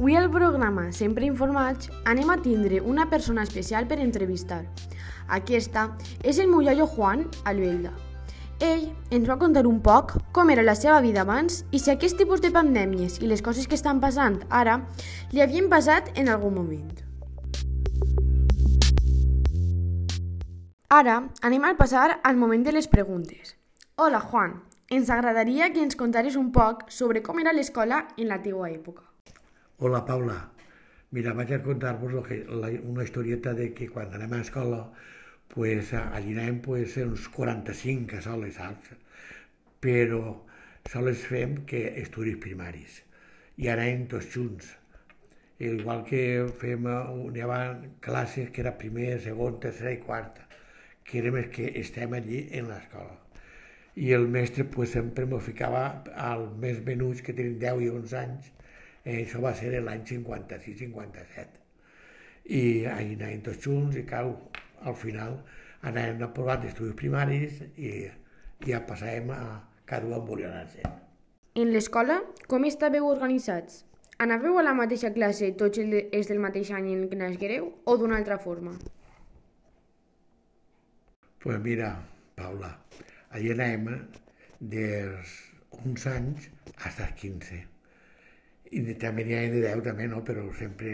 Avui al programa Sempre Informats anem a tindre una persona especial per entrevistar. Aquesta és el Mullayo Juan Albelda. Ell ens va contar un poc com era la seva vida abans i si aquest tipus de pandèmies i les coses que estan passant ara li havien passat en algun moment. Ara anem a passar al moment de les preguntes. Hola Juan, ens agradaria que ens contares un poc sobre com era l'escola en la teua època. Hola, Paula. Mira, vaig a contar-vos una historieta de que quan anem a l'escola, pues, allí anem pues, uns 45 a soles, saps? Però soles fem que estudis primaris. I anem tots junts. Igual que fem, hi havia classes que era primer, segon, tercera i quarta, que érem els que estem allí en l'escola. I el mestre pues, sempre m'ho ficava als més menuts que tenen 10 i 11 anys, Eh, això va ser l'any 56-57. I ahir anàvem tots junts i cau, al final anàvem aprovant estudis primaris i ja passàvem a cada un volia anar. En l'escola, com estàveu organitzats? Anàveu a la mateixa classe tots els del mateix any en què nasquereu o d'una altra forma? Pues mira, Paula, allà anem dels 11 anys fins als 15 i també n'hi ha de 10 també, no? però sempre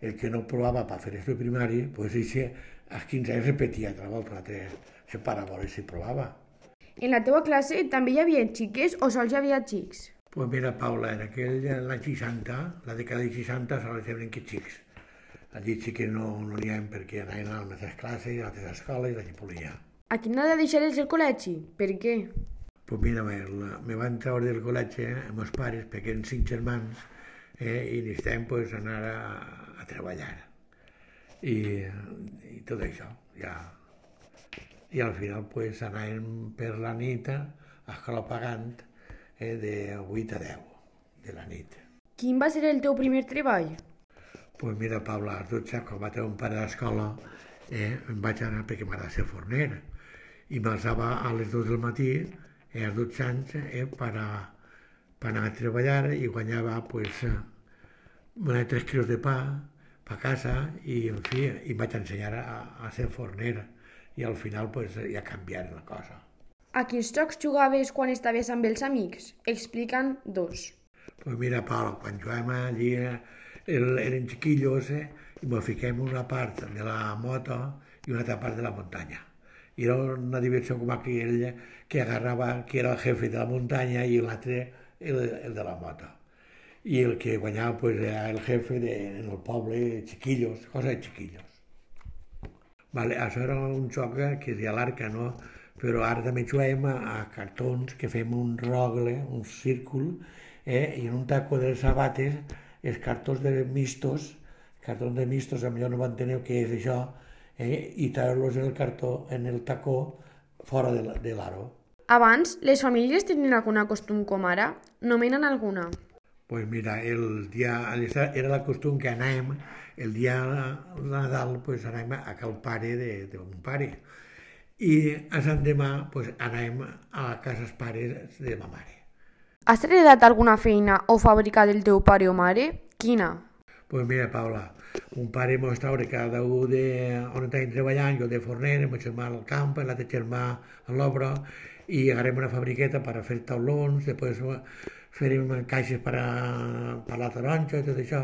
el que no provava per fer estudi primari, pues eixe, als 15 anys repetia altra volta, altre, se para a veure si provava. En la teua classe també hi havia xiques o sols hi havia xics? Pues mira, Paula, en aquell l'any 60, la dècada de 60, sols hi havia que xics. Allí xiques no no n'hi havia perquè anaven a les mateixes classes, a les mateixes escoles, allí polia. A quina edat deixares el col·legi? Per què? Pues mira, me, me van treure del col·legi eh, amb els pares perquè eren cinc germans eh, i necessitem pues, anar a, a treballar. I, I tot això, ja. I al final pues, anàvem per la nit a escola pagant eh, de 8 a 10 de la nit. Quin va ser el teu primer treball? Pues mira, Paula, tu saps, quan va tenir un pare d'escola, eh, em vaig anar perquè m'agrada ser forner i m'alçava a les 2 del matí, eh, als 12 anys, eh, per, a, per anar a treballar i guanyava pues, donava tres quilos de pa per casa i, en fi, i vaig ensenyar a, a ser forner i al final pues, ja canviar la cosa. A quins jocs jugaves quan estaves amb els amics? Explica'n dos. Pues mira, Pau, quan jugàvem allí el, eren chiquillos eh, i ens fiquem una part de la moto i una altra part de la muntanya. I era una diversió com aquell que agarrava, que era el jefe de la muntanya i l'altre el, el de la moto i el que guanyava pues, era el jefe de, en el poble, chiquillos, cosa de chiquillos. Vale, això era un joc que es deia l'arca, no? Però ara també juguem a, a cartons que fem un rogle, un círcul, eh? i en un taco de sabates, els cartons de mistos, cartons de mistos, millor no van tenir què és això, eh? i treure-los en el cartó, en el tacó, fora de l'aro. Abans, les famílies tenien alguna costum com ara? Nomenen alguna? Pues mira, el dia, era la costum que anàvem, el dia de Nadal, pues anàvem a cal pare d'un pare. I a Sant Demà, pues anàvem a cases pares de ma mare. Has heredat alguna feina o fàbrica del teu pare o mare? Quina? Pues mira, Paula, un pare mos traure cada un de on estàvem treballant, jo de forner, el meu germà al camp, l'altre germà a l'obra, i agarrem una fabriqueta per a fer taulons, després farem caixes per a, per la taronja i tot això,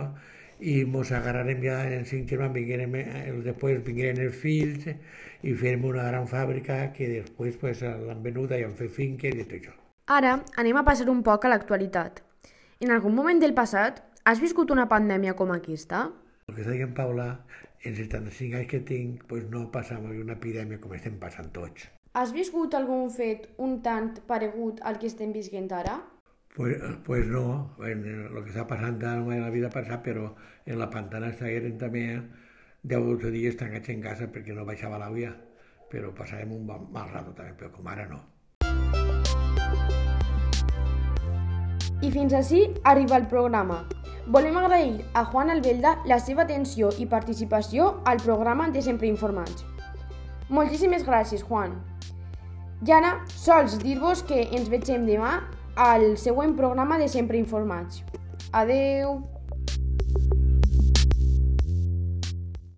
i mos agarrarem ja en cinc germans, vingueren, el, després vingueren els fills i farem una gran fàbrica que després pues, l'han venuda i han fet finques i tot això. Ara anem a passar un poc a l'actualitat. En algun moment del passat has viscut una pandèmia com aquesta? El que deia en Paula, en 75 anys que tinc, pues no passava una epidèmia com estem passant tots. Has viscut algun fet un tant paregut al que estem visquent ara? Pues, pues no, en el que està passant ara en la vida passada, però en la pantana estigueren també 10 o 12 dies tancats en casa perquè no baixava l'àvia, però passàvem un mal rato també, però com ara no. I fins així arriba el programa. Volem agrair a Juan Albelda la seva atenció i participació al programa de Sempre Informats. Moltíssimes gràcies, Juan. I ara, sols dir-vos que ens vegem demà al següent programa de Sempre Informats. Adeu!